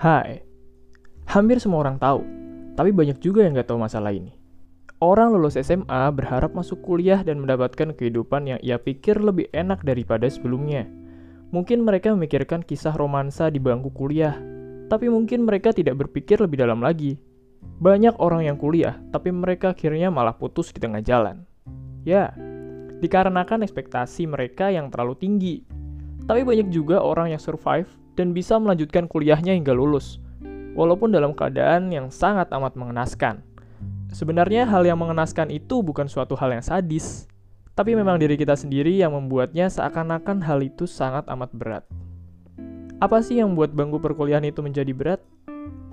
Hai, hampir semua orang tahu, tapi banyak juga yang gak tahu masalah ini. Orang lulus SMA berharap masuk kuliah dan mendapatkan kehidupan yang ia pikir lebih enak daripada sebelumnya. Mungkin mereka memikirkan kisah romansa di bangku kuliah, tapi mungkin mereka tidak berpikir lebih dalam lagi. Banyak orang yang kuliah, tapi mereka akhirnya malah putus di tengah jalan. Ya, dikarenakan ekspektasi mereka yang terlalu tinggi. Tapi banyak juga orang yang survive dan bisa melanjutkan kuliahnya hingga lulus, walaupun dalam keadaan yang sangat amat mengenaskan. Sebenarnya hal yang mengenaskan itu bukan suatu hal yang sadis, tapi memang diri kita sendiri yang membuatnya seakan-akan hal itu sangat amat berat. Apa sih yang membuat bangku perkuliahan itu menjadi berat?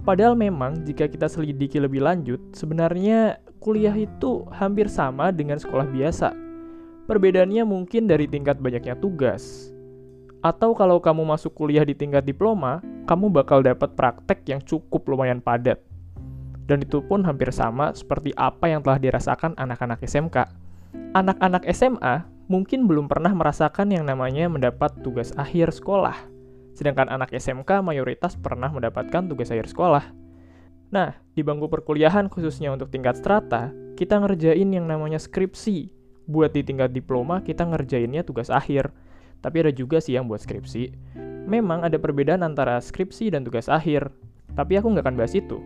Padahal memang jika kita selidiki lebih lanjut, sebenarnya kuliah itu hampir sama dengan sekolah biasa. Perbedaannya mungkin dari tingkat banyaknya tugas, atau kalau kamu masuk kuliah di tingkat diploma, kamu bakal dapat praktek yang cukup lumayan padat. Dan itu pun hampir sama seperti apa yang telah dirasakan anak-anak SMK. Anak-anak SMA mungkin belum pernah merasakan yang namanya mendapat tugas akhir sekolah. Sedangkan anak SMK mayoritas pernah mendapatkan tugas akhir sekolah. Nah, di bangku perkuliahan khususnya untuk tingkat strata, kita ngerjain yang namanya skripsi. Buat di tingkat diploma, kita ngerjainnya tugas akhir tapi ada juga sih yang buat skripsi. Memang ada perbedaan antara skripsi dan tugas akhir, tapi aku nggak akan bahas itu.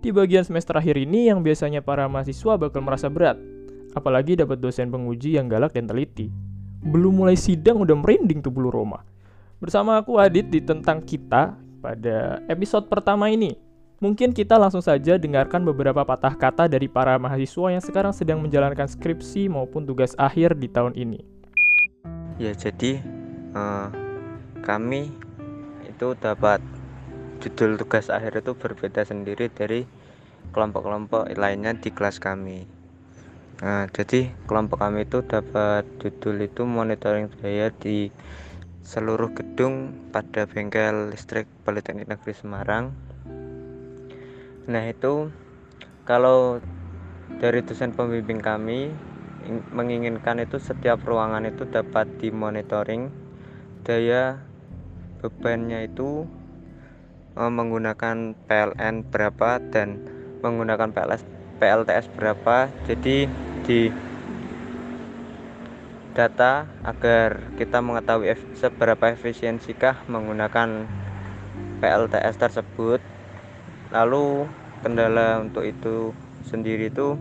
Di bagian semester akhir ini yang biasanya para mahasiswa bakal merasa berat, apalagi dapat dosen penguji yang galak dan teliti. Belum mulai sidang udah merinding tuh bulu Roma. Bersama aku Adit di Tentang Kita pada episode pertama ini. Mungkin kita langsung saja dengarkan beberapa patah kata dari para mahasiswa yang sekarang sedang menjalankan skripsi maupun tugas akhir di tahun ini ya jadi uh, kami itu dapat judul tugas akhir itu berbeda sendiri dari kelompok-kelompok lainnya di kelas kami. Nah jadi kelompok kami itu dapat judul itu monitoring daya di seluruh gedung pada bengkel listrik Politeknik Negeri Semarang. Nah itu kalau dari dosen pembimbing kami menginginkan itu setiap ruangan itu dapat dimonitoring. Daya bebannya itu uh, menggunakan PLN berapa dan menggunakan PLS PLTS berapa. Jadi di data agar kita mengetahui seberapa efisiensikah menggunakan PLTS tersebut. Lalu kendala untuk itu sendiri itu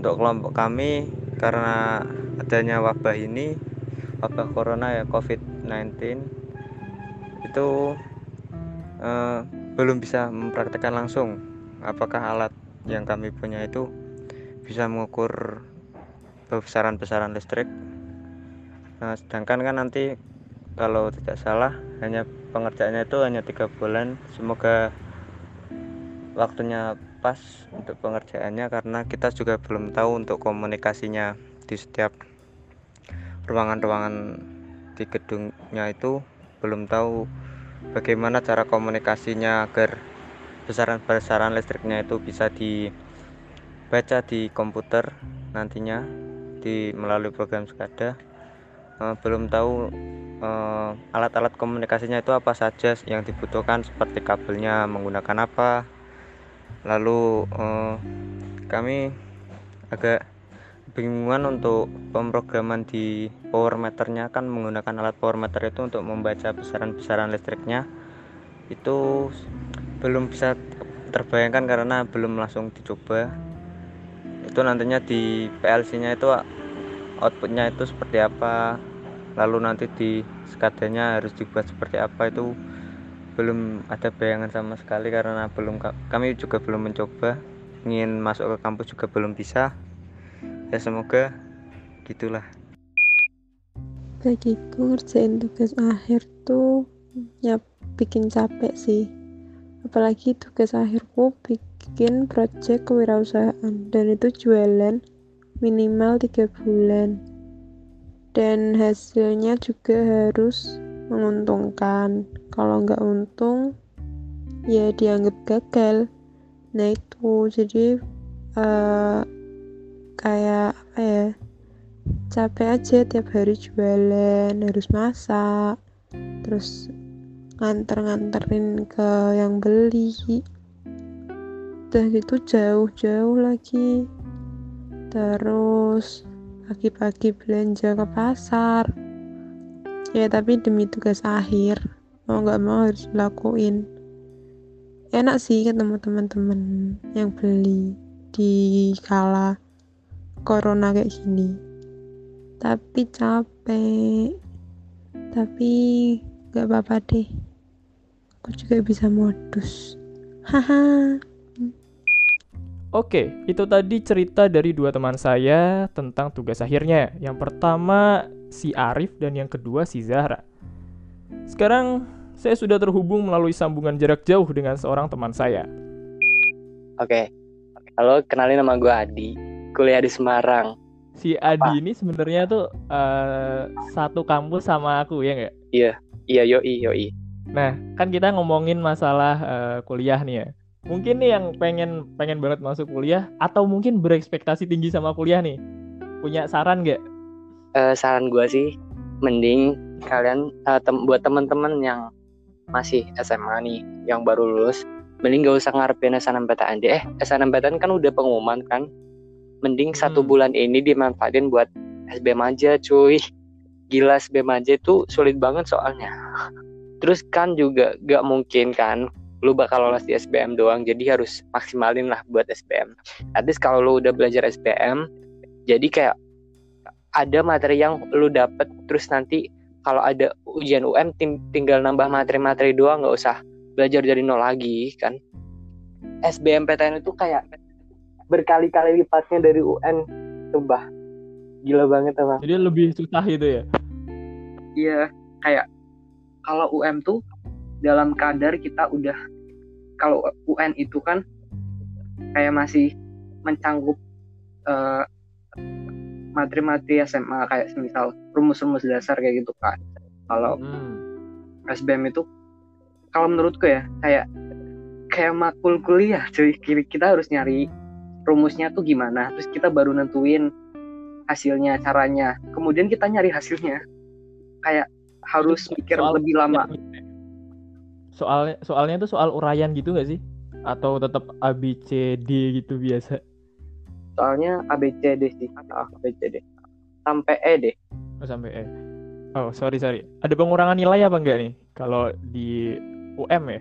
untuk kelompok kami karena adanya wabah ini wabah corona ya covid-19 itu eh, belum bisa mempraktekkan langsung apakah alat yang kami punya itu bisa mengukur besaran-besaran listrik. Nah sedangkan kan nanti kalau tidak salah hanya pengerjaannya itu hanya tiga bulan. Semoga waktunya pas untuk pengerjaannya karena kita juga belum tahu untuk komunikasinya di setiap ruangan-ruangan di gedungnya itu. Belum tahu bagaimana cara komunikasinya agar besaran-besaran listriknya itu bisa dibaca di komputer nantinya di melalui program SCADA uh, belum tahu eh, alat-alat komunikasinya itu apa saja yang dibutuhkan seperti kabelnya menggunakan apa lalu eh, kami agak bingungan untuk pemrograman di power meternya. Kan menggunakan alat power meter itu untuk membaca besaran-besaran listriknya. Itu belum bisa terbayangkan karena belum langsung dicoba. Itu nantinya di PLC nya itu outputnya itu seperti apa? Lalu nanti di skadanya harus dibuat seperti apa? Itu belum ada bayangan sama sekali karena belum kami juga belum mencoba. Ingin masuk ke kampus juga belum bisa. Ya semoga gitulah. Bagiku ngerjain tugas akhir tuh ya bikin capek sih. Apalagi tugas akhirku bikin project kewirausahaan dan itu jualan minimal tiga bulan. Dan hasilnya juga harus menguntungkan kalau nggak untung ya dianggap gagal. Nah itu. Jadi uh, kayak apa ya? Capek aja tiap hari jualan harus masak terus nganter-nganterin ke yang beli. Udah gitu jauh-jauh lagi. Terus pagi-pagi belanja ke pasar. Ya tapi demi tugas akhir mau nggak mau harus lakuin enak sih ketemu teman-teman yang beli di kala corona kayak gini. Tapi capek. Tapi nggak apa-apa deh. Aku juga bisa modus. Haha. Oke, itu tadi cerita dari dua teman saya tentang tugas akhirnya. Yang pertama si Arif dan yang kedua si Zahra. Sekarang saya sudah terhubung melalui sambungan jarak jauh dengan seorang teman saya. Oke. Halo, kenalin nama gue Adi. Kuliah di Semarang. Si Adi ini sebenarnya tuh uh, satu kampus sama aku ya nggak? Iya, iya yoi yoi. Nah, kan kita ngomongin masalah uh, kuliah nih ya mungkin nih yang pengen pengen banget masuk kuliah atau mungkin berekspektasi tinggi sama kuliah nih punya saran gak? Uh, saran gue sih mending kalian uh, tem buat teman-teman yang masih SMA nih yang baru lulus mending gak usah ngarepin SNMPTN deh eh SNMPTN kan udah pengumuman kan? Mending hmm. satu bulan ini dimanfaatin buat SBM aja cuy. Gila SBM aja itu sulit banget soalnya. Terus kan juga gak mungkin kan lu bakal lolos di SBM doang jadi harus maksimalin lah buat SBM at least kalau lu udah belajar SBM jadi kayak ada materi yang lu dapet terus nanti kalau ada ujian UM ting tinggal nambah materi-materi doang nggak usah belajar dari nol lagi kan. SBMPTN itu kayak berkali-kali lipatnya dari UN sumpah. Gila banget apa jadi lebih susah itu ya? Iya kayak kalau UM tuh dalam kadar kita udah kalau UN itu kan kayak masih mencangkup uh, materi-materi SMA kayak semisal rumus-rumus dasar kayak gitu kan kalau hmm. SBM itu kalau menurutku ya kayak kayak makul kuliah cuy. Kita harus nyari rumusnya tuh gimana terus kita baru nentuin hasilnya caranya. Kemudian kita nyari hasilnya. Kayak harus mikir lebih lama. soalnya soalnya itu soal uraian gitu gak sih? Atau tetap A B C D gitu biasa soalnya A B C D sih ah, A B C D. Sampai E deh. Oh sampai E. Oh sorry sorry. Ada pengurangan nilai apa enggak nih? Kalau di UM ya?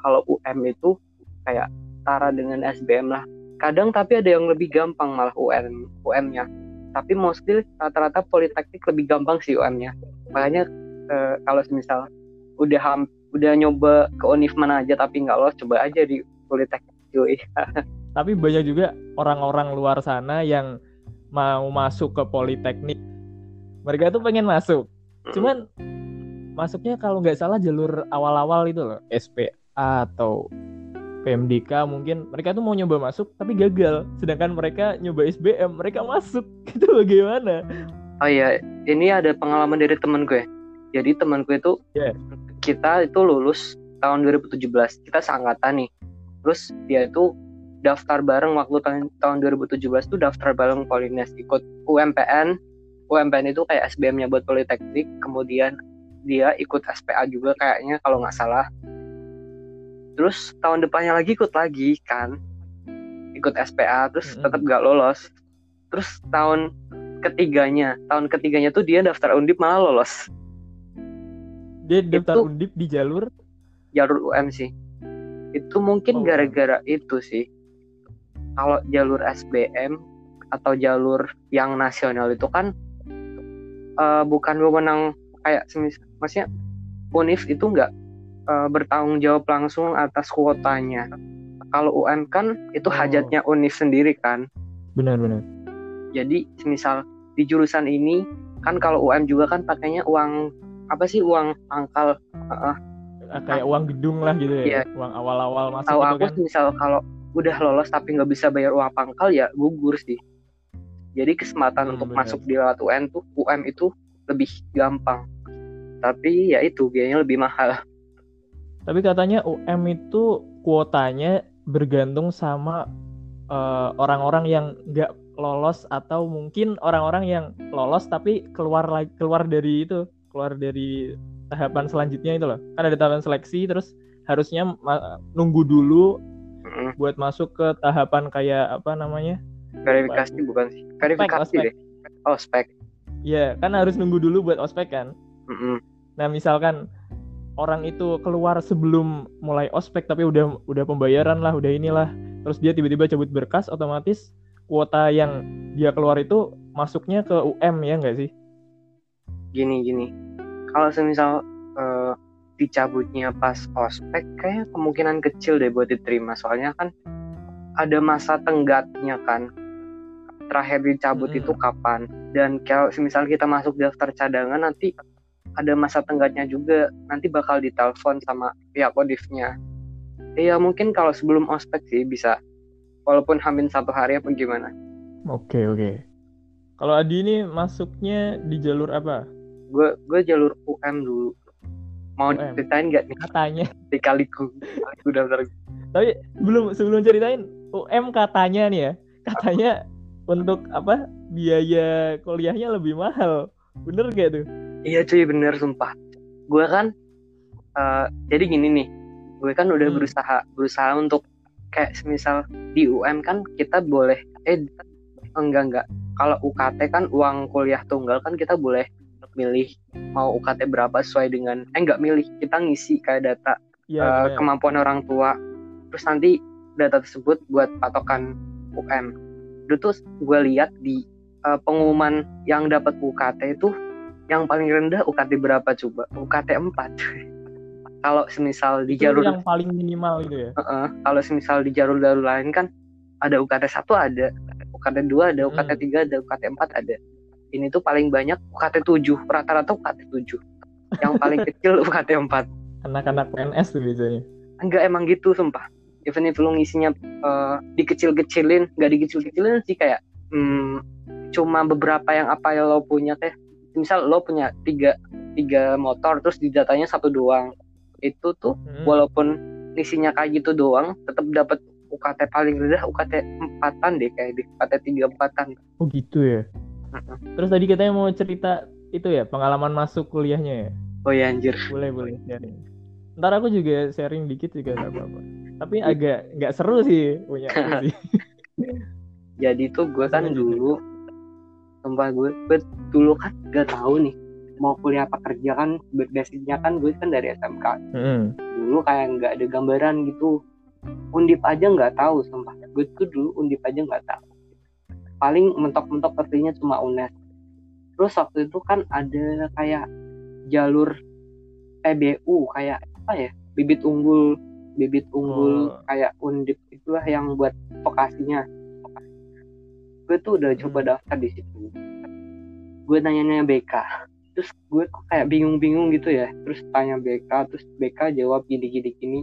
Kalau UM itu kayak setara dengan SBM lah. Kadang tapi ada yang lebih gampang malah UM UM-nya tapi mostly rata-rata politeknik lebih gampang sih UM-nya makanya eh, kalau misal udah hampir udah nyoba ke univ mana aja tapi nggak lolos coba aja di politeknik cuy tapi banyak juga orang-orang luar sana yang mau masuk ke politeknik. Mereka tuh pengen masuk. Cuman masuknya kalau nggak salah jalur awal-awal itu loh. SPA atau PMDK mungkin. Mereka tuh mau nyoba masuk tapi gagal. Sedangkan mereka nyoba SBM mereka masuk. Itu bagaimana? Oh iya ini ada pengalaman dari temen gue. Jadi temanku itu yeah. kita itu lulus tahun 2017 kita seangkatan nih. Terus dia itu daftar bareng waktu tahun, tahun 2017 itu daftar bareng Polines ikut UMPN UMPN itu kayak SBM-nya buat Politeknik kemudian dia ikut SPA juga kayaknya kalau nggak salah terus tahun depannya lagi ikut lagi kan ikut SPA terus mm-hmm. tetap gak lolos terus tahun ketiganya tahun ketiganya tuh dia daftar undip malah lolos dia daftar itu, undip di jalur jalur UM sih. Itu mungkin oh. gara-gara oh. itu sih. Kalau jalur SBM atau jalur yang nasional itu kan uh, bukan wewenang kayak semis maksudnya UNIF itu nggak uh, bertanggung jawab langsung atas kuotanya. Kalau UM kan itu oh. hajatnya UNIF sendiri kan. Benar-benar. Jadi misal di jurusan ini kan kalau UM juga kan pakainya uang apa sih uang pangkal uh, kayak uang gedung lah gitu ya, iya. uang awal-awal masuk tahu aku kan? misal kalau udah lolos tapi nggak bisa bayar uang pangkal ya gugur sih. Jadi kesempatan hmm, untuk bener. masuk di lewat UN tuh UM itu lebih gampang. Tapi ya itu biayanya lebih mahal. Tapi katanya UM itu kuotanya bergantung sama eh, orang-orang uh, yang nggak lolos atau mungkin orang-orang yang lolos tapi keluar keluar dari itu keluar dari tahapan selanjutnya itu loh. Kan ada tahapan seleksi terus harusnya nunggu dulu Buat masuk ke tahapan kayak apa namanya? Verifikasi bukan sih? Verifikasi ospek. deh. Oh spek. Ya kan harus nunggu dulu buat ospek kan? Mm-mm. nah misalkan orang itu keluar sebelum mulai ospek tapi udah udah pembayaran lah udah inilah terus dia tiba-tiba cabut berkas otomatis kuota yang dia keluar itu masuknya ke UM ya nggak sih? Gini gini. Kalau semisal eh, dicabutnya pas ospek kayak kemungkinan kecil deh buat diterima. Soalnya kan ada masa tenggatnya kan terakhir dicabut Mm-mm. itu kapan. Dan kalau semisal kita masuk daftar cadangan nanti ada masa tenggatnya juga. Nanti bakal ditelepon sama pihak kodifnya ya mungkin kalau sebelum ospek sih bisa. Walaupun hamin satu hari apa gimana. Oke oke. Kalau Adi ini masuknya di jalur apa? Gue gue jalur UM dulu mau UM. ceritain nggak nih katanya dikaliku kaliku daftar tapi belum sebelum ceritain UM katanya nih ya katanya untuk apa biaya kuliahnya lebih mahal bener gak tuh Iya cuy bener sumpah. Gue kan eh, jadi gini nih, gue kan udah Hmm. berusaha berusaha untuk kayak semisal di UM kan kita boleh eh enggak enggak. Kalau UKT kan uang kuliah tunggal kan kita boleh milih mau UKT berapa sesuai dengan eh enggak milih kita ngisi kayak data eh, bener. kemampuan orang tua. Terus nanti data tersebut buat patokan UM. Itu tuh gue lihat di eh, pengumuman yang dapat UKT itu yang paling rendah UKT berapa coba? UKT 4. Kalau semisal di itu jalur yang paling minimal gitu ya Heeh, kalau semisal di jalur-jalur lain kan ada UKT 1 ada, UKT 2 ada, UKT 3 ada, UKT 4 ada. Ini tuh paling banyak UKT 7, rata-rata UKT 7. Yang paling kecil UKT 4. anak-anak PNS tuh biasanya enggak emang gitu sumpah even if lu ngisinya eh, dikecil-kecilin nggak dikecil-kecilin sih kayak hmm, cuma beberapa yang apa yang lo punya teh misal lo punya tiga tiga motor terus di datanya satu doang itu tuh Hmm. walaupun isinya kayak gitu doang tetap dapat UKT paling rendah UKT empatan deh kayak di UKT tiga empatan oh gitu ya. Terus tadi katanya mau cerita itu ya pengalaman masuk kuliahnya ya? Oh ya anjir. Boleh boleh sharing. Ntar aku juga sharing dikit juga nggak apa-apa. Tapi agak nggak seru sih punya aku sih. Jadi tuh gue kan dulu sumpah gue gue dulu kan gak tahu nih mau kuliah apa kerja kan basicnya kan gue kan dari SMK Mm-mm. dulu kayak nggak ada gambaran gitu. Undip aja nggak tahu sumpah. Gue tuh dulu undip aja nggak tahu paling mentok-mentok artinya cuma UNES terus waktu itu kan ada kayak jalur PBU kayak apa ya? Bibit unggul bibit unggul Oh. kayak undip itulah yang buat vokasinya. Gue tuh udah coba Hmm. daftar di situ. Gue nanya-nanya BK terus gue kok kayak bingung-bingung gitu ya. Terus tanya BK terus BK jawab gini-gini gini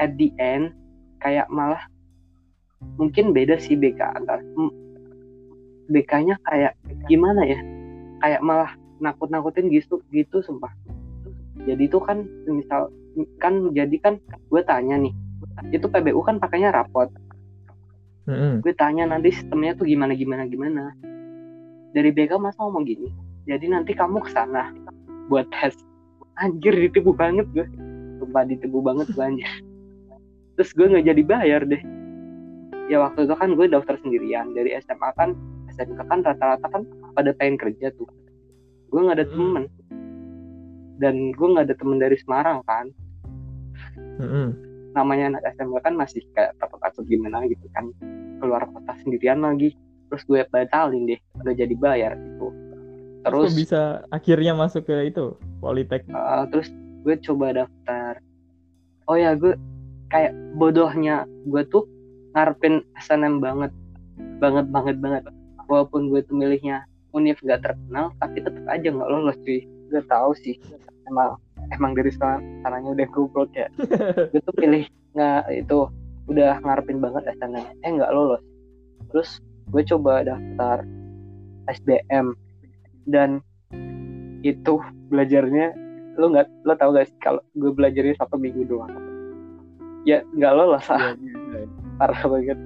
at the end kayak malah mungkin beda sih BK antar BK-nya kayak gimana ya? Kayak malah nakut-nakutin gitu gitu sumpah. Jadi itu kan misal kan jadi kan gue tanya nih itu PBU kan pakainya rapot. Mm-mm. gue tanya nanti sistemnya tuh gimana gimana gimana. Dari BK masa ngomong gini jadi nanti kamu ke sana buat tes. Anjir ditipu banget gue. Sumpah ditipu banget gue anjir. Terus gue nggak jadi bayar deh ya waktu itu kan gue daftar sendirian. Dari SMA kan SMK kan rata-rata kan pada pengen kerja tuh. Gue nggak ada Hmm. temen. Dan gue nggak ada temen dari Semarang kan. Mm-mm. namanya anak SMK kan masih kayak takut-takut gimana gitu kan. Keluar kota sendirian lagi. Terus gue batalin deh udah jadi bayar gitu. Terus terus kok bisa akhirnya masuk ke itu politek? Uh, terus gue coba daftar. Oh ya gue kayak bodohnya gue tuh ngarepin SNM banget. Banget banget banget. Walaupun gue tuh milihnya univ gak terkenal tapi tetap aja nggak lolos cuy. Gue tahu sih emang emang dari sana sananya udah goblok ya. Gue tuh pilih nggak itu udah ngarepin banget SNM eh nggak lolos. Terus gue coba daftar SBM dan itu belajarnya lo nggak lo tau gak sih kalau gue belajarnya satu minggu doang? Ya nggak lolos lah parah banget.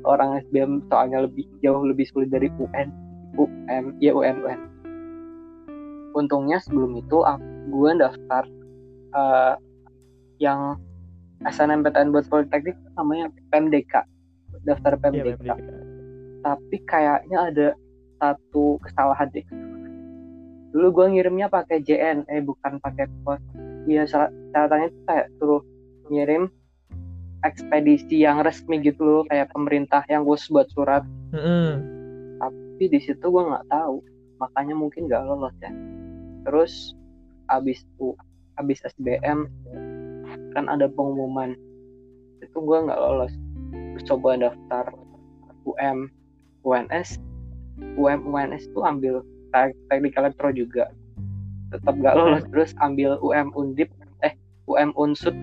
Orang SBM soalnya lebih jauh lebih sulit dari UN UM ya UN UN untungnya sebelum itu gue daftar uh, yang SNMPTN buat politeknik namanya PMDK daftar PMDK. Ya, PMDK tapi kayaknya ada satu kesalahan deh. Dulu gue ngirimnya pakai JN eh bukan pakai pos. Iya catatannya tuh kayak suruh ngirim ekspedisi yang resmi gitu loh kayak pemerintah yang gue buat surat. Mm -hmm. tapi di situ gue nggak tahu makanya mungkin nggak lolos ya. Terus abis u abis SBM kan ada pengumuman. Itu gue nggak lolos. Terus coba daftar UM UNS UM UNS itu ambil teknik elektro juga. Tetap gak lolos terus ambil UM Undip eh UM Unsud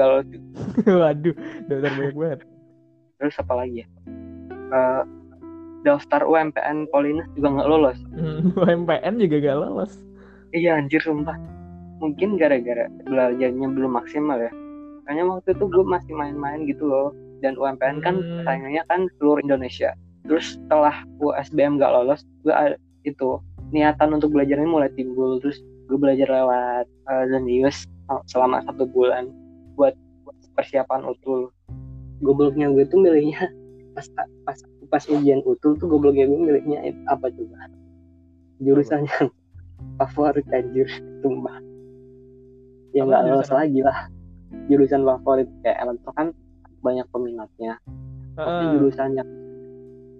lolos waduh daftar banyak banget. Terus apa lagi ya? Uh, daftar UMPN Polines juga nggak lolos. UMPN juga gak lolos. Iya anjir sumpah. Mungkin gara-gara belajarnya belum maksimal ya. Kayaknya waktu itu gue masih main-main gitu loh. Dan UMPN kan hmm. saingannya kan seluruh Indonesia. Terus setelah USBM gak lolos gue itu niatan untuk belajarnya mulai timbul. Terus gue belajar lewat uh, Zenius selama satu bulan buat persiapan utul. Gobloknya gue tuh milihnya pas pas pas ujian utul tuh gobloknya gue milihnya apa coba? Jurusan yang favorit anjir tumbah ya nggak lolos lagi lah. Jurusan favorit kayak elektro kan banyak peminatnya. Tapi jurusan yang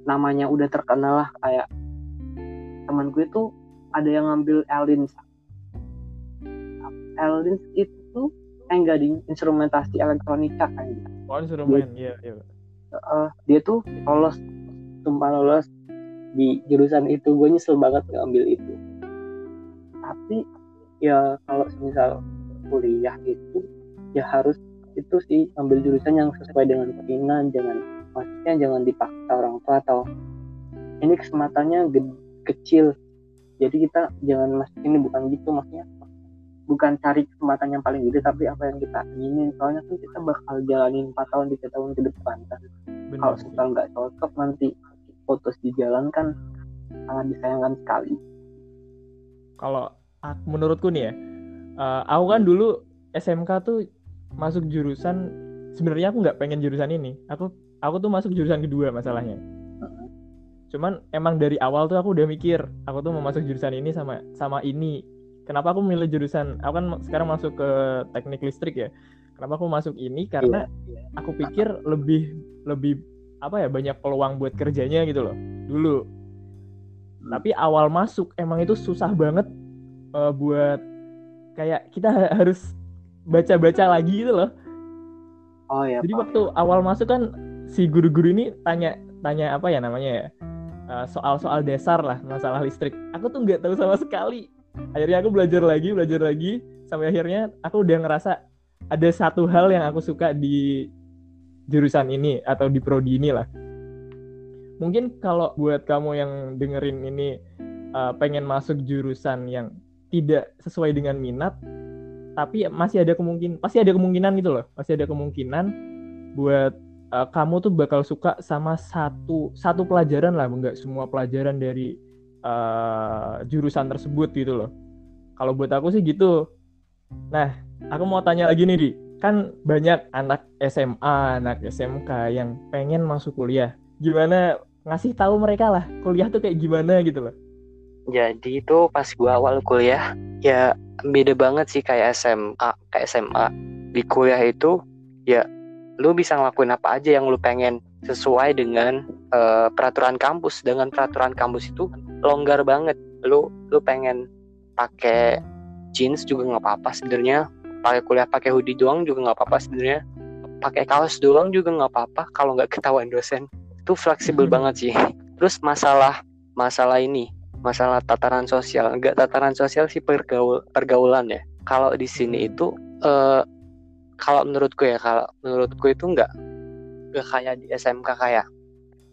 namanya udah terkenal lah kayak teman gue tuh ada yang ngambil Elins Elins itu eh enggak di instrumentasi elektronika kan oh instrumen iya iya. Uh, dia tuh lolos sumpah lolos di jurusan itu. Gue nyesel banget ngambil itu. Tapi ya kalau misal kuliah itu ya harus itu sih ambil jurusan yang sesuai dengan keinginan jangan maksudnya jangan dipaksa orang tua atau ini kesempatannya kecil. Jadi kita jangan masuk ini bukan gitu maksudnya bukan cari kesempatan yang paling gede tapi apa yang kita inginin. Soalnya kan kita bakal jalanin 4 tahun 3 tahun ke depan kan. Kalau kita nggak cocok nanti putus di jalan kan sangat disayangkan sekali. Kalau menurutku nih ya uh, aku kan dulu SMK tuh masuk jurusan sebenarnya aku nggak pengen jurusan ini. Aku aku tuh masuk jurusan kedua masalahnya. Cuman emang dari awal tuh aku udah mikir aku tuh mau masuk jurusan ini sama sama ini kenapa aku milih jurusan aku kan sekarang masuk ke teknik listrik ya kenapa aku masuk ini karena iya, aku pikir lebih lebih apa ya banyak peluang buat kerjanya gitu loh dulu tapi awal masuk emang itu susah banget uh, buat kayak kita harus baca-baca lagi gitu loh. Oh ya. Jadi Pak. waktu awal masuk kan si guru-guru ini tanya tanya apa ya namanya ya eh, soal-soal dasar lah masalah listrik. Aku tuh nggak tahu sama sekali. Akhirnya aku belajar lagi belajar lagi sampai akhirnya aku udah ngerasa ada satu hal yang aku suka di jurusan ini atau di prodi ini lah. Mungkin kalau buat kamu yang dengerin ini uh, pengen masuk jurusan yang tidak sesuai dengan minat, tapi masih ada kemungkinan pasti ada kemungkinan gitu loh pasti ada kemungkinan buat uh, kamu tuh bakal suka sama satu satu pelajaran lah enggak semua pelajaran dari uh, jurusan tersebut gitu loh. Kalau buat aku sih gitu. Nah aku mau tanya lagi nih di. Kan banyak anak SMA anak SMK yang pengen masuk kuliah. Gimana? Ngasih tahu mereka lah kuliah tuh kayak gimana gitu loh. Jadi itu pas gua awal kuliah ya beda banget sih kayak SMA kayak SMA di kuliah itu ya lu bisa ngelakuin apa aja yang lu pengen sesuai dengan uh, peraturan kampus. Dengan peraturan kampus itu longgar banget. Lu lu pengen pakai jeans juga nggak apa-apa sebenarnya. Pakai kuliah pakai hoodie doang juga nggak apa-apa sebenarnya. Pakai kaos doang juga nggak apa-apa kalau nggak ketahuan dosen. Itu fleksibel hmm. banget sih. Terus masalah masalah ini masalah tataran sosial. Enggak tataran sosial sih pergaul pergaulan ya. Kalau di sini itu uh, kalau menurutku ya kalau menurutku itu enggak enggak kayak di SMK kayak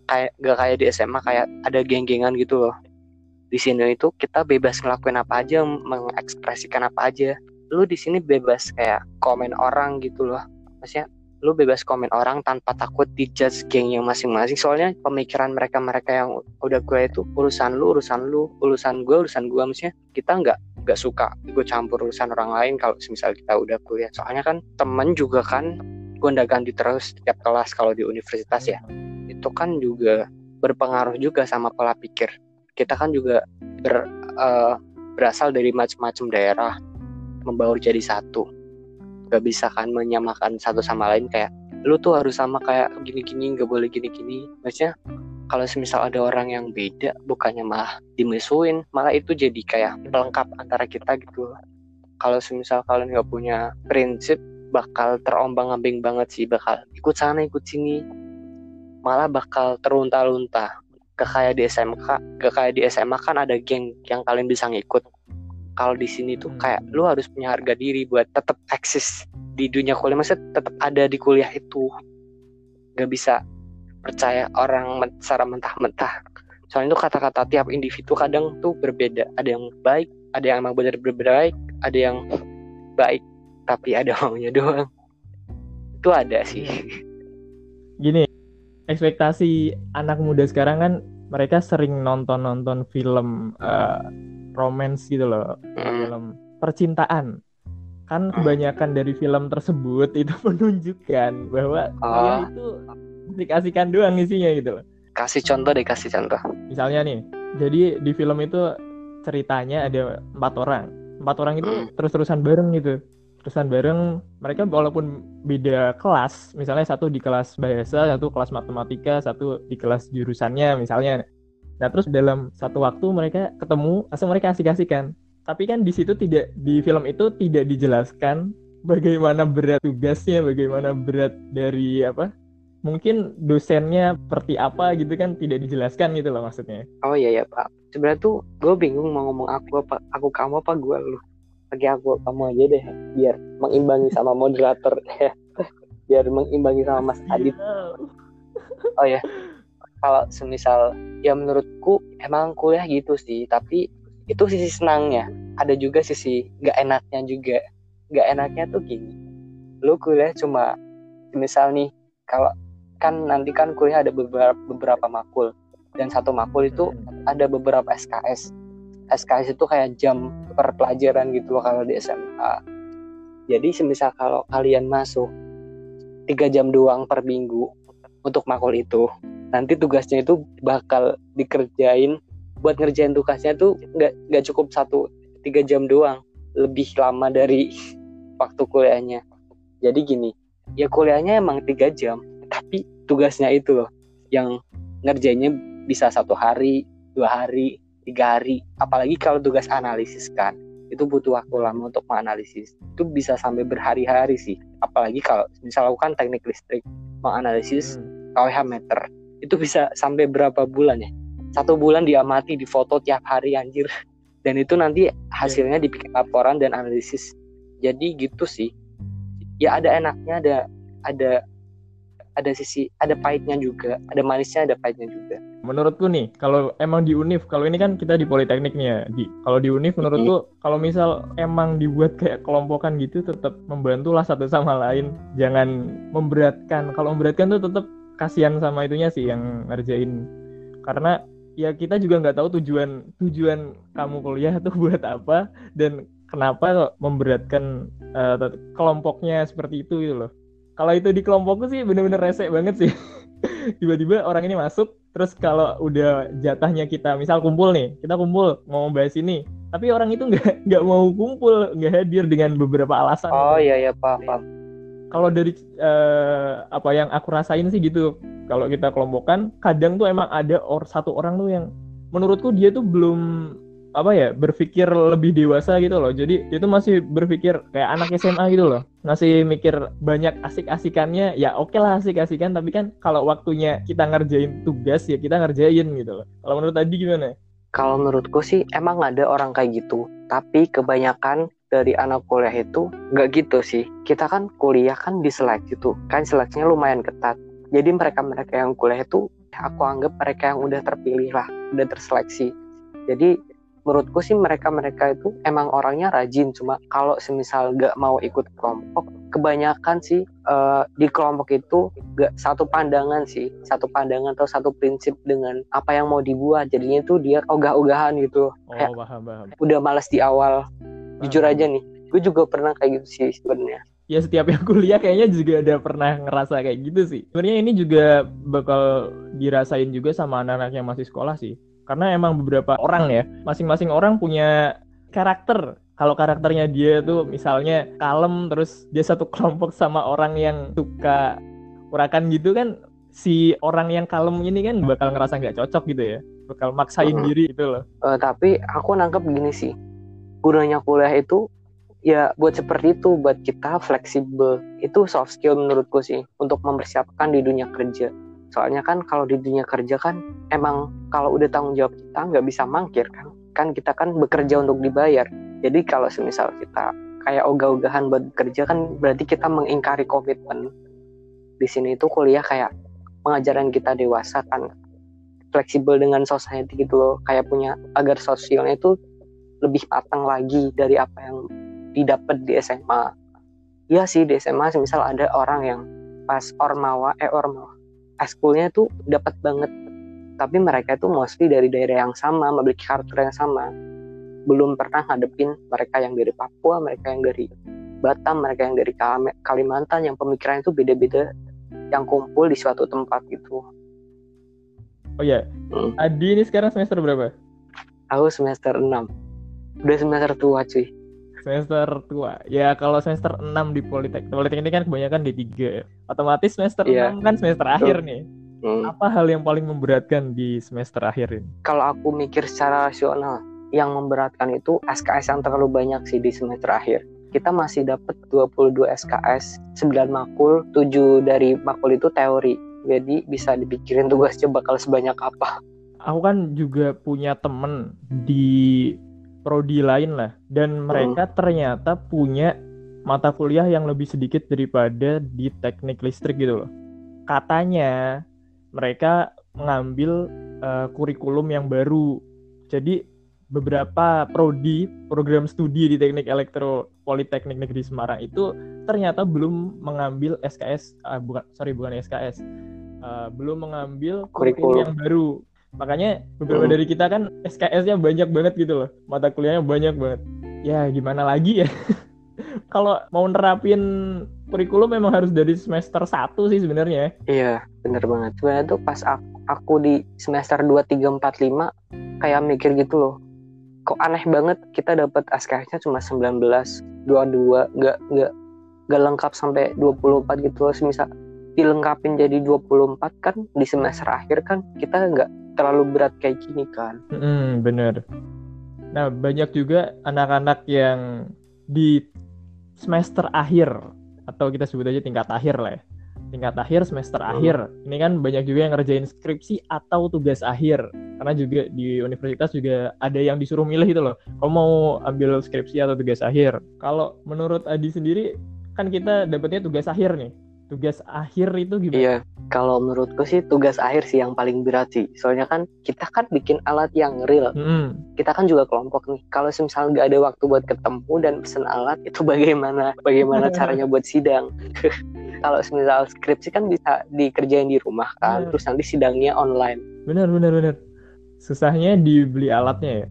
kayak enggak kayak di SMA kayak ada geng-gengan gitu loh di sini itu kita bebas ngelakuin apa aja mengekspresikan apa aja. Lu di sini bebas kayak komen orang gitu loh. Maksudnya lu bebas komen orang tanpa takut dijudge gengnya masing-masing. Soalnya pemikiran mereka mereka yang udah gue itu urusan lu urusan lu urusan gue urusan gue maksudnya kita nggak gak suka ikut campur urusan orang lain kalau misal kita udah kuliah. Soalnya kan temen juga kan gonda ganti terus setiap kelas kalau di universitas ya. Itu kan juga berpengaruh juga sama pola pikir kita kan juga ber, uh, berasal dari macam-macam daerah membaur jadi satu. Gak bisa kan menyamakan satu sama lain kayak lu tuh harus sama kayak gini-gini gak boleh gini-gini. Maksudnya kalau semisal ada orang yang beda bukannya malah dimusuhin malah itu jadi kayak pelengkap antara kita gitu. Kalau semisal kalian gak punya prinsip bakal terombang ambing banget sih bakal ikut sana ikut sini. Malah bakal terlunta-lunta ke kayak di SMK ke kayak di SMA kan ada geng yang kalian bisa ngikut. Kalau di sini tuh Hmm. kayak lu harus punya harga diri buat tetap eksis di dunia kuliah. Maksudnya tetap ada di kuliah itu. Gak bisa percaya orang secara mentah-mentah. Soalnya itu kata-kata tiap individu kadang tuh berbeda. Ada yang baik ada yang emang benar baik ada yang baik tapi ada maunya doang. Itu ada sih. Gini, ekspektasi anak muda sekarang kan mereka sering nonton-nonton film eh, romance gitu loh, Hmm. film percintaan. Kan kebanyakan dari film tersebut itu menunjukkan bahwa Ah. itu asik-asikan doang isinya gitu loh. kasih contoh deh kasih contoh Misalnya nih, jadi di film itu ceritanya ada empat orang. Empat orang itu Hmm. terus-terusan bareng gitu. Terusan bareng, mereka walaupun beda kelas, misalnya satu di kelas bahasa, satu kelas matematika, satu di kelas jurusannya misalnya. Nah terus dalam satu waktu mereka ketemu, langsung mereka asik-asikan. Tapi kan di situ tidak di film itu tidak dijelaskan bagaimana berat tugasnya, bagaimana berat dari apa mungkin dosennya seperti apa gitu kan tidak dijelaskan gitu loh maksudnya. oh iya ya pak sebenarnya tuh gue bingung mau ngomong aku apa aku kamu apa gue lu lagi aku kamu aja deh biar mengimbangi sama moderator. Biar mengimbangi sama Mas Adit. Oh ya kalau semisal ya menurutku emang kuliah gitu sih tapi itu sisi senangnya. Ada juga sisi gak enaknya juga. Gak enaknya tuh gini. Lu kuliah cuma misal nih kalau kan nanti kan kuliah ada beberapa beberapa makul. Dan satu makul itu ada beberapa SKS SKS itu kayak jam per pelajaran gitu loh kalau di SMA jadi semisal kalau kalian masuk tiga jam doang per minggu untuk makul itu nanti tugasnya itu bakal dikerjain. Buat ngerjain tugasnya tuh nggak nggak cukup satu tiga jam doang. Lebih lama dari waktu kuliahnya. Jadi gini ya kuliahnya emang tiga jam tapi tugasnya itu loh yang ngerjainnya bisa satu hari dua hari tiga hari. Apalagi kalau tugas analisis kan itu butuh waktu lama untuk menganalisis. Itu bisa sampai berhari-hari sih. Apalagi kalau misal aku kan teknik listrik menganalisis Hmm. KWH meter itu bisa sampai berapa bulan ya? Satu bulan diamati difoto tiap hari anjir. Dan itu nanti hasilnya dibikin laporan dan analisis. Jadi gitu sih. Ya ada enaknya ada ada ada sisi ada pahitnya juga ada manisnya ada pahitnya juga Menurutku nih, kalau emang di UNIF, kalau ini kan kita di Politeknik nih ya, di. Kalau di UNIF menurutku kalau misal emang dibuat kayak kelompokan gitu tetap membantulah satu sama lain. Jangan memberatkan. Kalau memberatkan tuh tetap kasihan sama itunya sih yang ngerjain. Karena ya kita juga nggak tahu tujuan tujuan kamu kuliah tuh buat apa dan kenapa memberatkan eh, kelompoknya seperti itu gitu loh. Kalau itu di kelompokku sih bener-bener rese banget sih. Tiba-tiba orang ini masuk, terus kalau udah jatahnya kita, misal kumpul nih, kita kumpul mau bahas ini, tapi orang itu nggak nggak mau kumpul, nggak hadir dengan beberapa alasan. oh iya ya paham paham Kalau dari eh, apa yang aku rasain sih gitu, kalau kita kelompokan, kadang tuh emang ada or satu orang tuh yang menurutku dia tuh belum apa ya berpikir lebih dewasa gitu loh. Jadi dia tuh masih berpikir kayak anak SMA gitu loh. Masih mikir banyak asik-asikannya. Ya oke lah asik-asikan tapi kan kalau waktunya kita ngerjain tugas ya kita ngerjain gitu loh. Kalau menurut tadi gimana? kalau menurutku sih emang ada orang kayak gitu tapi kebanyakan dari anak kuliah itu nggak gitu sih kita kan kuliah kan diseleksi tuh kan seleksinya lumayan ketat jadi mereka mereka yang kuliah itu aku anggap mereka yang udah terpilih lah udah terseleksi jadi menurutku sih mereka mereka itu emang orangnya rajin cuma kalau semisal nggak mau ikut kelompok kebanyakan sih eh, di kelompok itu gak satu pandangan sih satu pandangan atau satu prinsip dengan apa yang mau dibuat jadinya itu dia ogah-ogahan gitu Oh, Kayak- paham, paham. udah males di awal jujur Paham. aja nih gue juga pernah kayak gitu sih sebenarnya Ya setiap yang kuliah kayaknya juga ada pernah ngerasa kayak gitu sih. Sebenarnya ini juga bakal dirasain juga sama anak-anak yang masih sekolah sih. Karena emang beberapa orang ya, masing-masing orang punya karakter. Kalau karakternya dia tuh misalnya kalem terus dia satu kelompok sama orang yang suka urakan gitu kan si orang yang kalem ini kan bakal ngerasa nggak cocok gitu ya. Bakal maksain diri gitu loh. Eh, tapi aku nangkep gini sih gunanya kuliah itu ya buat seperti itu buat kita fleksibel itu soft skill menurutku sih untuk mempersiapkan di dunia kerja soalnya kan kalau di dunia kerja kan emang kalau udah tanggung jawab kita nggak bisa mangkir kan. Kan kita kan bekerja untuk dibayar. Jadi kalau semisal kita kayak ogah-ogahan buat bekerja kan berarti kita mengingkari komitmen. Di sini itu kuliah kayak pengajaran kita dewasa kan. Fleksibel dengan society gitu loh. Kayak punya agar sosialnya itu lebih matang lagi dari apa yang didapat di SMA Iya sih di SMA misal ada orang yang pas ormawa eh ormawa eskulnya tuh dapat banget. Tapi mereka itu mostly dari daerah yang sama memiliki karakter yang sama. Belum pernah ngadepin mereka yang dari Papua mereka yang dari Batam mereka yang dari Kalimantan yang pemikiran itu beda-beda yang kumpul di suatu tempat gitu. Oh ya, Hmm. Adi ini sekarang semester berapa? aku semester 6 udah semester tua cuy Semester tua. Ya kalau semester 6 di Politeknik. Politeknik ini kan kebanyakan di 3 ya. Otomatis semester Iya. 6 kan semester akhir nih. Hmm. Apa hal yang paling memberatkan di semester akhir ini? kalau aku mikir secara rasional yang memberatkan itu SKS yang terlalu banyak sih di semester akhir kita masih dapat 22 SKS 9 makul 7 dari makul itu teori jadi bisa dipikirin tugasnya bakal sebanyak apa Aku kan juga punya temen di prodi lain lah. Dan mereka ternyata punya mata kuliah yang lebih sedikit daripada di teknik listrik gitu loh. Katanya mereka mengambil eh, kurikulum yang baru. Jadi beberapa prodi program studi di teknik elektro Politeknik Negeri Semarang itu ternyata belum mengambil SKS ah, bukan sorry bukan SKS eh, belum mengambil Kurikulum. yang baru makanya beberapa Hmm. dari kita kan SKS-nya banyak banget gitu loh. Mata kuliahnya banyak banget. Ya gimana lagi ya? Kalau mau nerapin kurikulum memang harus dari semester 1 sih sebenarnya. Iya bener banget. Sebenarnya tuh pas aku, aku di semester 2, 3, 4, 5 kayak mikir gitu loh. Kok aneh banget kita dapat SKS-nya cuma 19 22 nggak nggak nggak lengkap sampai 24 gitu loh. Misal dilengkapin jadi 24 kan di semester akhir kan kita nggak terlalu berat kayak gini kan Hmm, bener. Nah, banyak juga anak-anak yang di semester akhir atau kita sebut aja tingkat akhir lah ya. Tingkat akhir semester Hmm. akhir. Ini kan banyak juga yang ngerjain skripsi atau tugas akhir. Karena juga di universitas juga ada yang disuruh milih itu loh. Kamu mau ambil skripsi atau tugas akhir. Kalau menurut Adi sendiri kan kita dapetnya tugas akhir nih. Tugas akhir itu gimana? iya kalau menurutku sih tugas akhir sih yang paling berat sih soalnya kan kita kan bikin alat yang real Mm-mm. kita kan juga kelompok nih kalau misalnya nggak ada waktu buat ketemu dan pesen alat itu bagaimana bagaimana caranya buat sidang kalau misal skripsi kan bisa dikerjain di rumah kan terus nanti sidangnya online Bener, bener, bener. Susahnya dibeli alatnya ya.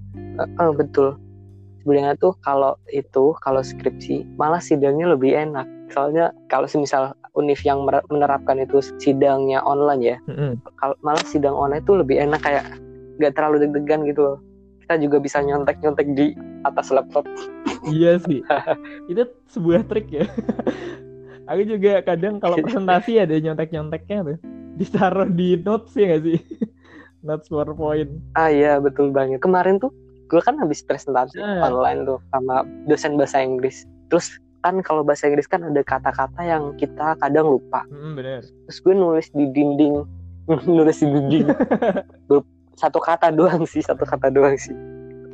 Oh, betul. Sebenarnya tuh kalau itu kalau skripsi malah sidangnya lebih enak. Soalnya kalau semisal univ yang menerapkan itu sidangnya online ya, kalau malah sidang online tuh lebih enak kayak nggak terlalu deg-degan gitu loh. Kita juga bisa nyontek-nyontek di atas laptop. Iya sih. itu sebuah trik ya. Aku juga kadang kalau presentasi ada nyontek-nyonteknya tuh. Ditaruh di notes ya nggak sih? notes PowerPoint. Ah iya betul banget. Kemarin tuh gue kan habis presentasi Ah. online tuh sama dosen bahasa Inggris. Terus kan kalau bahasa Inggris kan ada kata-kata yang kita kadang lupa. Mm, bener. terus gue nulis di dinding nulis di dinding satu kata doang sih satu kata doang sih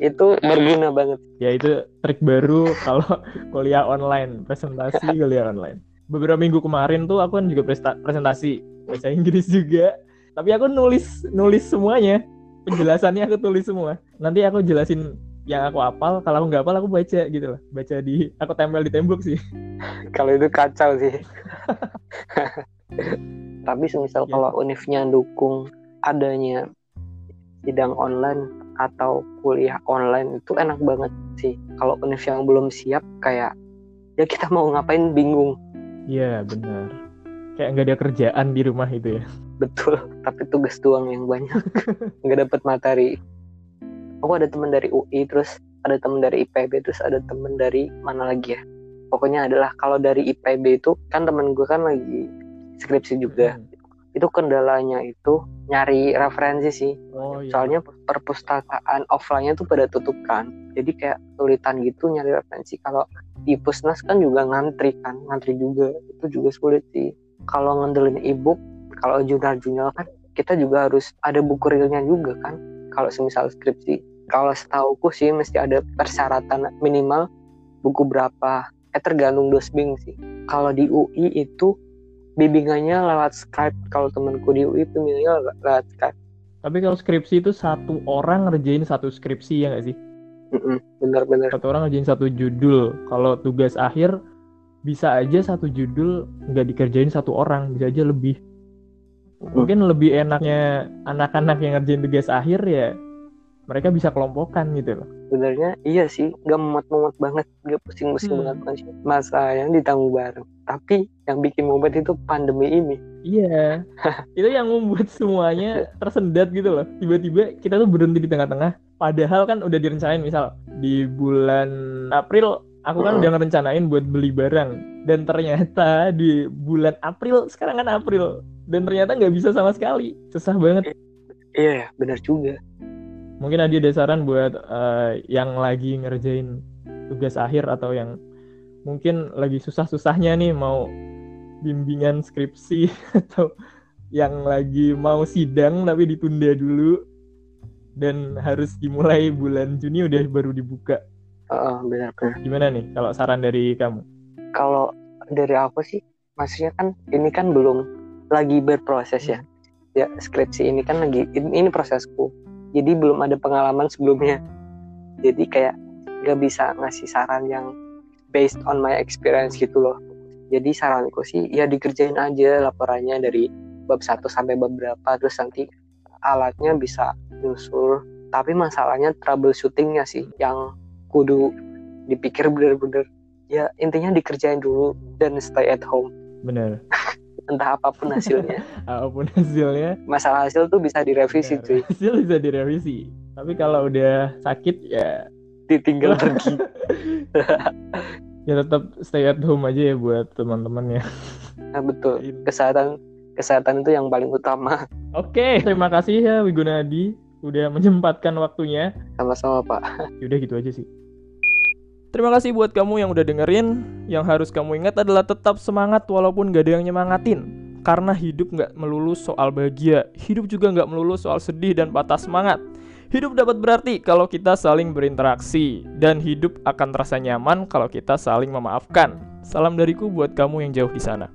itu berguna banget Ya itu trik baru kalau kuliah online, presentasi kuliah online. Beberapa minggu kemarin tuh aku kan juga presentasi bahasa Inggris juga. Tapi aku nulis nulis semuanya. Penjelasannya aku tulis semua. Nanti aku jelasin yang aku apal kalau aku nggak apal aku baca gitu loh baca di aku tempel di tembok sih. Kalau itu kacau sih. Tapi semisal Ya. kalau univnya dukung adanya sidang online atau kuliah online itu enak banget sih. Kalau univ yang belum siap kayak ya kita mau ngapain bingung. Iya benar. Kayak nggak ada kerjaan di rumah itu ya. Betul tapi tugas doang yang banyak. Nggak dapat materi aku ada teman dari UI terus ada teman dari IPB terus ada teman dari mana lagi ya? Pokoknya adalah kalau dari IPB itu kan temen gue kan lagi skripsi juga. Hmm. itu kendalanya itu nyari referensi sih. Oh iya. Soalnya perpustakaan offline-nya tuh pada tutup kan. Jadi kayak sulitan gitu nyari referensi. Kalau di pusnas kan juga ngantri kan ngantri juga. Itu juga sulit sih. Kalau ngandelin ebook kalau jurnal-jurnal kan kita juga harus ada buku realnya juga kan kalau semisal skripsi kalau setauku sih mesti ada persyaratan minimal buku berapa. Eh tergantung dosbing sih. Kalau di UI itu bimbingannya lewat Skype. Kalau temanku di UI bimbingannya lewat, lewat Skype. Tapi kalau skripsi itu satu orang ngerjain satu skripsi ya nggak sih? Mm-mm, bener-bener satu orang ngerjain satu judul. Kalau tugas akhir bisa aja satu judul nggak dikerjain satu orang. Bisa aja lebih mungkin lebih enaknya anak-anak yang ngerjain tugas akhir ya mereka bisa kelompokan gitu loh. Sebenarnya iya sih nggak mumet-mumet banget nggak pusing-pusing Hmm. banget masih. Masa yang ditanggung bareng. Tapi yang bikin mumet itu pandemi ini. Iya. Itu yang membuat semuanya tersendat gitu loh. Tiba-tiba kita tuh berhenti di tengah-tengah. Padahal kan udah direncanain misal di bulan April aku kan udah ngerencanain buat beli barang. Dan ternyata di bulan April sekarang kan April dan ternyata nggak bisa sama sekali. Susah banget. Iya ya benar juga. Mungkin ada ada saran buat eh, yang lagi ngerjain tugas akhir atau yang mungkin lagi susah-susahnya nih mau bimbingan skripsi atau yang lagi mau sidang tapi ditunda dulu. Dan harus dimulai bulan Juni udah baru dibuka Heeh, benar-benar gimana nih kalau saran dari kamu? Kalau dari aku sih maksudnya kan ini kan belum lagi berproses ya. Ya skripsi ini kan lagi ini, ini prosesku. Jadi belum ada pengalaman sebelumnya. Jadi kayak nggak bisa ngasih saran yang based on my experience gitu loh. Jadi saranku sih ya dikerjain aja laporannya dari bab 1 sampai bab berapa terus nanti alatnya bisa nyusul tapi masalahnya troubleshootingnya sih yang kudu dipikir bener-bener. Ya intinya dikerjain dulu dan stay at home. Bener. Entah apa pun hasilnya. Apa pun hasilnya. Masalah hasil tuh bisa direvisi bener. cuy. Hasil bisa direvisi. Tapi kalau udah sakit ya ditinggal pergi. Ya tetap stay at home aja ya buat teman-teman ya. Nah betul. Kesehatan kesehatan itu yang paling utama. Oke, terima kasih ya Wigunadi udah menyempatkan waktunya. sama-sama pak. Yaudah gitu aja sih. Terima kasih buat kamu yang udah dengerin. Yang harus kamu ingat adalah tetap semangat walaupun gak ada yang nyemangatin. Karena hidup nggak melulu soal bahagia, hidup juga nggak melulu soal sedih dan patah semangat. Hidup dapat berarti kalau kita saling berinteraksi, dan hidup akan terasa nyaman kalau kita saling memaafkan. Salam dariku buat kamu yang jauh di sana.